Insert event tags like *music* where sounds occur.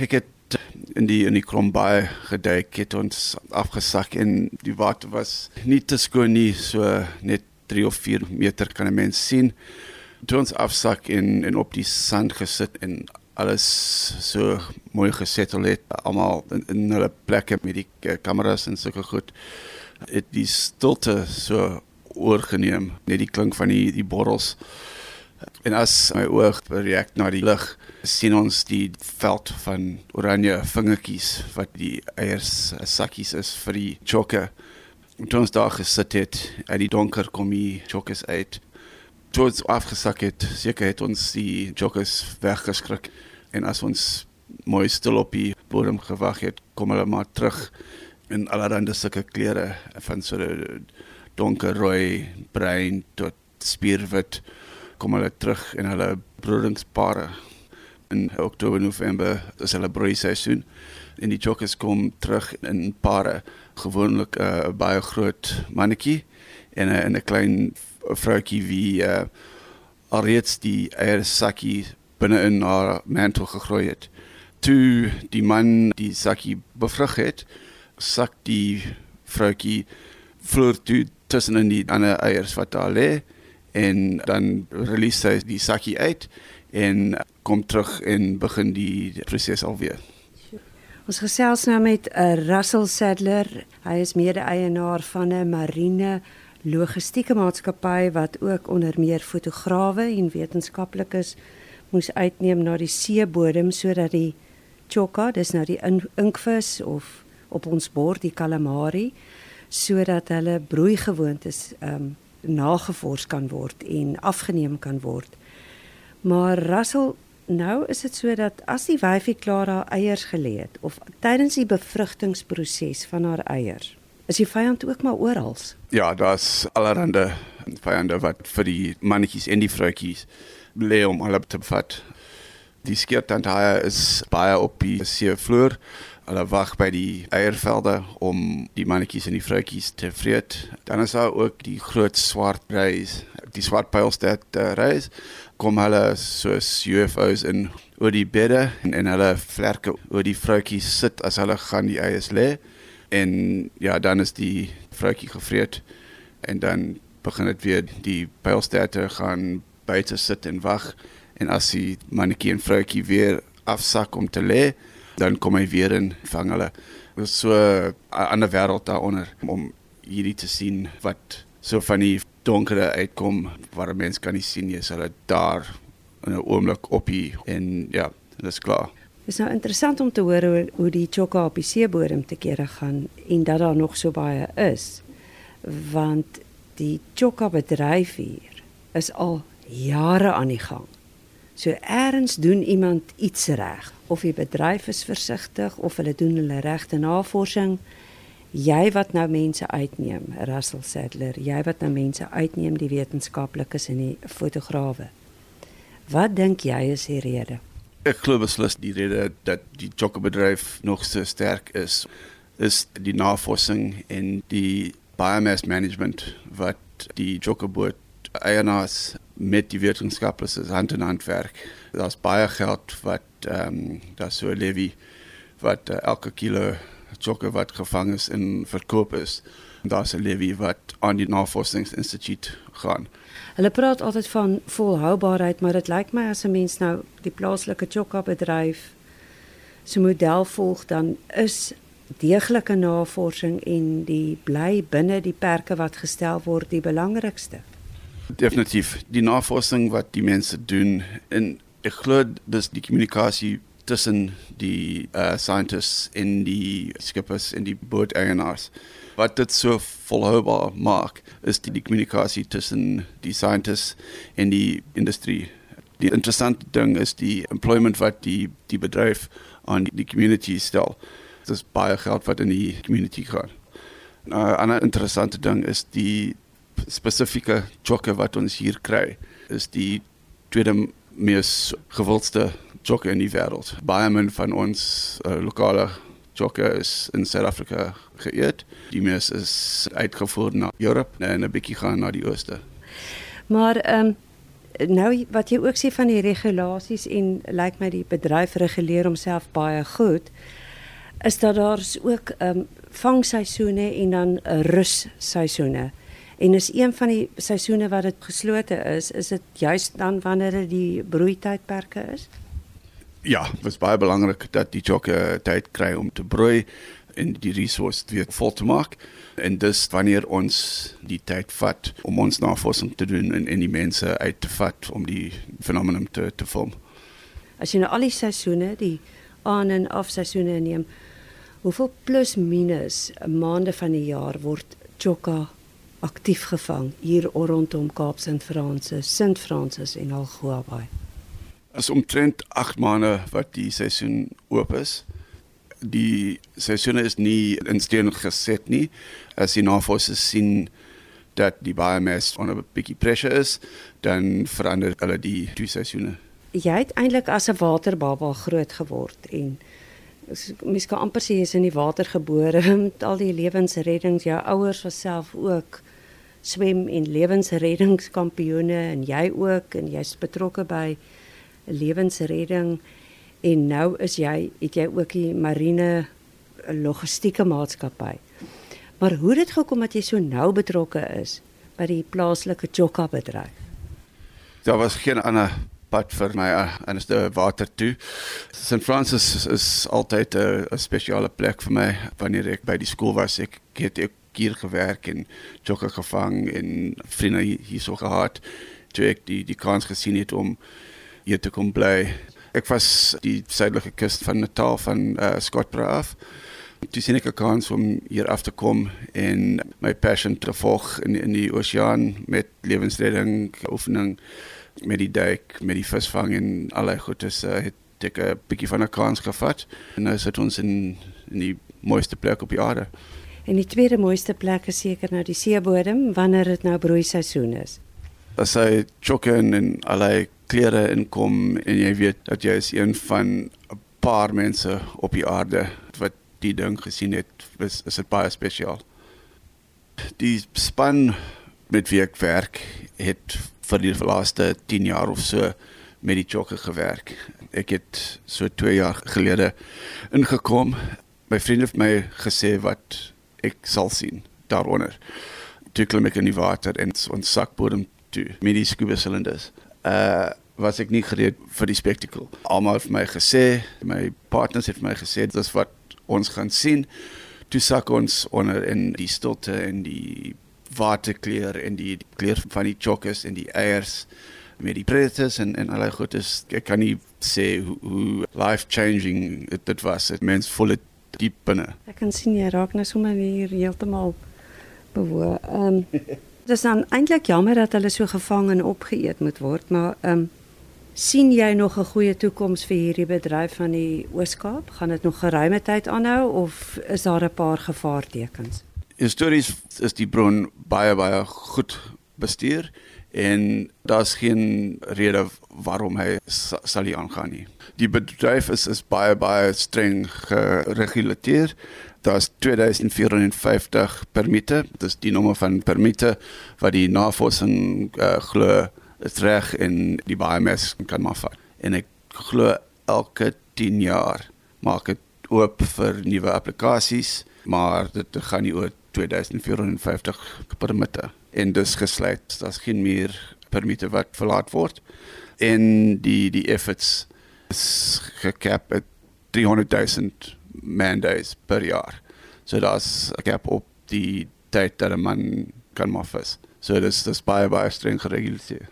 ek het in die in die Krombaai geduik het ons afgesak en die water was nie te skoon nie so net 3 of 4 meter kan 'n mens sien. Toe ons afsak en en op die sand gesit en alles so mooi gesettel het almal in, in hulle plekke met die uh, kameras en sulke goed het die stilte so oorgeneem net die klink van die die borrels en as my oog reageer na die lig sien ons die veld van oranje vingertjies wat die eiers sakkies is vir die chokke. Toe ons daar gesit het, uit die donker kom die chokkes uit. Toe ons afgesak het, seker het ons die chokkes weggeskrik en as ons mooi stil op die bodem gewag het, kom hulle maar terug in allerlei sulke klere van so donkerrooi, bruin tot spierwit kom hulle terug in hulle broedingspare in Oktober November is hulle broei seisoen en die chokkers kom terug in pare. Gewoonlik eh, 'n uh, baie groot mannetjie en 'n en 'n klein vroutjie wie uh, alreeds die eier sakkie binne in haar mantel gegroei het. Toe die man die sakkie bevrug het sak die vroutjie vloer toe tussen in die ander eiers wat daar lê en dan release hy die sakkie uit en kom terug en begin die proses alweer. Ons gesels nou met 'n uh, Russell Sadler. Hy is mede-eienaar van 'n marine logistieke maatskappy wat ook onder meer fotograwe en wetenskaplikes moes uitneem na die seebodem sodat die chokka, dis nou die inkvis of op ons bord die calamari, sodat hulle broeigewoontes ehm um, nagevors kan word en afgeneem kan word. Maar Russell, nou is dit so dat as die wyfie klaar haar eiers gelê het of tydens die bevrugtingsproses van haar eiers, is die vyand ook maar oral. Ja, daar's allerhande vyande wat vir die mannetjies en die vroutjies lê om hulle te vat. Die skeertandhaai is baie op die seevloer. Hulle wag by die eiervelde om die mannetjies en die vroutjies te vreet. Dan is daar ook die groot swart reis, die swart pylstad uh, reis. Kom hulle soos UFOs in oor die bedde en, en hulle vlerke oor die vroutjies sit as hulle gaan die eiers lê. En ja dan is die vroutjie gevreet en dan begin dit weer die pylsterte gaan buite sit en wag. En as die mannetjie en vroutjie weer afsak om te lê dan kom hy weer en vang hulle. So 'n ander wêreld daaronder om hierdie te sien wat so van die donkere uitkom waar mense kan nie sien jy sal dit daar in 'n oomblik op hier. En ja dit is klaar. Dit is nou interessant om te hoor hoe, hoe die chokka op die seebodem te kere gaan en dat daar nog so baie is want die chokka bedryf hier is al jare aan die gang. So eers doen iemand iets reg of die bedryf is versigtig of hulle doen hulle regte navorsing jy wat nou mense uitneem, Russell Sadler, jy wat nou mense uitneem, die wetenskaplikes en die fotograwe. Wat dink jy is die rede? Ek glo beslis die rede dat die chokkebedryf nog so sterk is, is die navorsing en die biomass management wat die chokkeboot eienaars met die wetenskaplikes hand in hand werk. Daar's baie geld wat ehm um, daar so levy wat uh, elke kilo chokke wat gevang is en verkoop is. Daar's 'n levy wat aan die navorsingsinstituut gaan. Hulle praat altyd van volhoubaarheid, maar dit lyk my as 'n mens nou die plaaslike chokka bedryf se model volg dan is deeglike navorsing en die bly binne die perke wat gestel word die belangrikste. Definitief, die navorsing wat die mense doen en ek glo dis die kommunikasie tussen die uh, scientists in die skippers in die booteienaars. Wat dit so volhoubaar maak, is die, die kommunikasie tussen die scientists en die industrie. Die interessante ding is die employment wat die die bedryf aan die, community stel. Dit is baie geld wat in die community gaan. 'n uh, Ander interessante ding is die spesifieke chokke wat ons hier kry. Is die tweede mees gewildste jokke in die wêreld. Baie min van ons uh, lokale jokke is in Suid-Afrika geëet. Die mees is uitgevoer na Europa en 'n bietjie gaan na die ooste. Maar ehm um, Nou wat jy ook sê van die regulasies en lyk like my die bedryf reguleer homself baie goed, is dat daar's ook ehm um, vangseisoene en dan russeisoene. En is een van die seisoene wat dit geslote is, is dit juist dan wanneer dit die broeitydperke is? Ja, dit is baie belangrik dat die jokke tyd kry om te broei en die resource weer vol te maak. En dis wanneer ons die tyd vat om ons navorsing te doen en en die mense uit te vat om die fenomeen te te vorm. As jy nou al die seisoene, die aan en af seisoene neem, hoeveel plus minus maande van die jaar word chokka aktief gevang hier rondom Kaap St. Francis, St. Francis en Algoabai. As omtrent 8 maande wat die seisoen oop is. Die seisoen is nie in steen geset nie. As die navorsers sien dat die biomass onder 'n bietjie pressure is, dan verander hulle die twee seisoene. Jy het eintlik as 'n waterbaba groot geword en mens kan amper sê jy's in die water gebore met *laughs* al die lewensreddings. Jou ouers was self ook swem en lewensreddingskampioene en jy ook en jy's betrokke by lewensredding en nou is jy het jy ook die marine logistieke maatskappy. Maar hoe dit gekom dat jy so nou betrokke is by die plaaslike chokka bedryf? Daar was geen ander pad vir my en is die water toe. St Francis is, is altyd 'n spesiale plek vir my wanneer ek by die skool was. Ek het ek hier gewerk en jogga gevang en vriende hier so gehad toe ek die die kans gesien het om hier te kom bly. Ek was die suidelike kus van Natal van uh, Skotbrau af. Toe sien ek 'n kans om hier af te kom en my passion te volg in in die oseaan met lewensredding, oefening met die duik, met die visvang en allerlei goedes uh, het ek 'n bietjie van 'n kans gevat en nou sit ons in in die mooiste plek op die aarde. En die tweede mooiste plek is seker nou die seebodem wanneer dit nou broeiseisoen is. As hy chokke en allerlei klere inkom en jy weet dat jy is een van 'n paar mense op die aarde wat die ding gesien het, is is dit baie spesiaal. Die span met wie ek werk het vir die laaste 10 jaar of so met die chokke gewerk. Ek het so 2 jaar gelede ingekom. My vriende het my gesê wat ek sal sien daaronder. Toe klim ek in die water en ons sakbodem toe met die scuba cylinders. Uh was ek nie gereed vir die spektakel. Almal het vir my gesê, my partners het vir my gesê dis wat ons gaan sien. Toe sak ons onder in die stilte en die waterkleur en die kleur van die chokkes en die eiers met die predators en en allerlei goedes. Ek kan nie sê hoe, hoe life changing dit was. Dit mens voel dit diep binne. Ek kan sien jy raak nou sommer hier heeltemal bewoe. Ehm *laughs* um, dit is dan eintlik jammer dat hulle so gevang en opgeëet moet word, maar ehm um, sien jy nog 'n goeie toekoms vir hierdie bedryf van die Oos-Kaap? Gaan dit nog geruime tyd aanhou of is daar 'n paar gevaartekens? Histories is die bron baie baie goed bestuur en daar's geen rede waarom hy sal nie aangaan nie. Die bedryf is is baie baie streng gereguleer. Daar's 2450 permitte. Dis die nommer van permitte wat die navorsing uh, glo is reg en die biomass kan maar vat. En ek glo elke 10 jaar maak dit oop vir nuwe applikasies, maar dit gaan nie oor 2450 permitte en dis gesluit. Daar's geen meer permitte wat verlaat word en die die efforts is gekap at 300 000 man days per jaar. So daar's 'n cap op die tyd dat 'n man kan moffies. So dis dis baie baie streng gereguleer.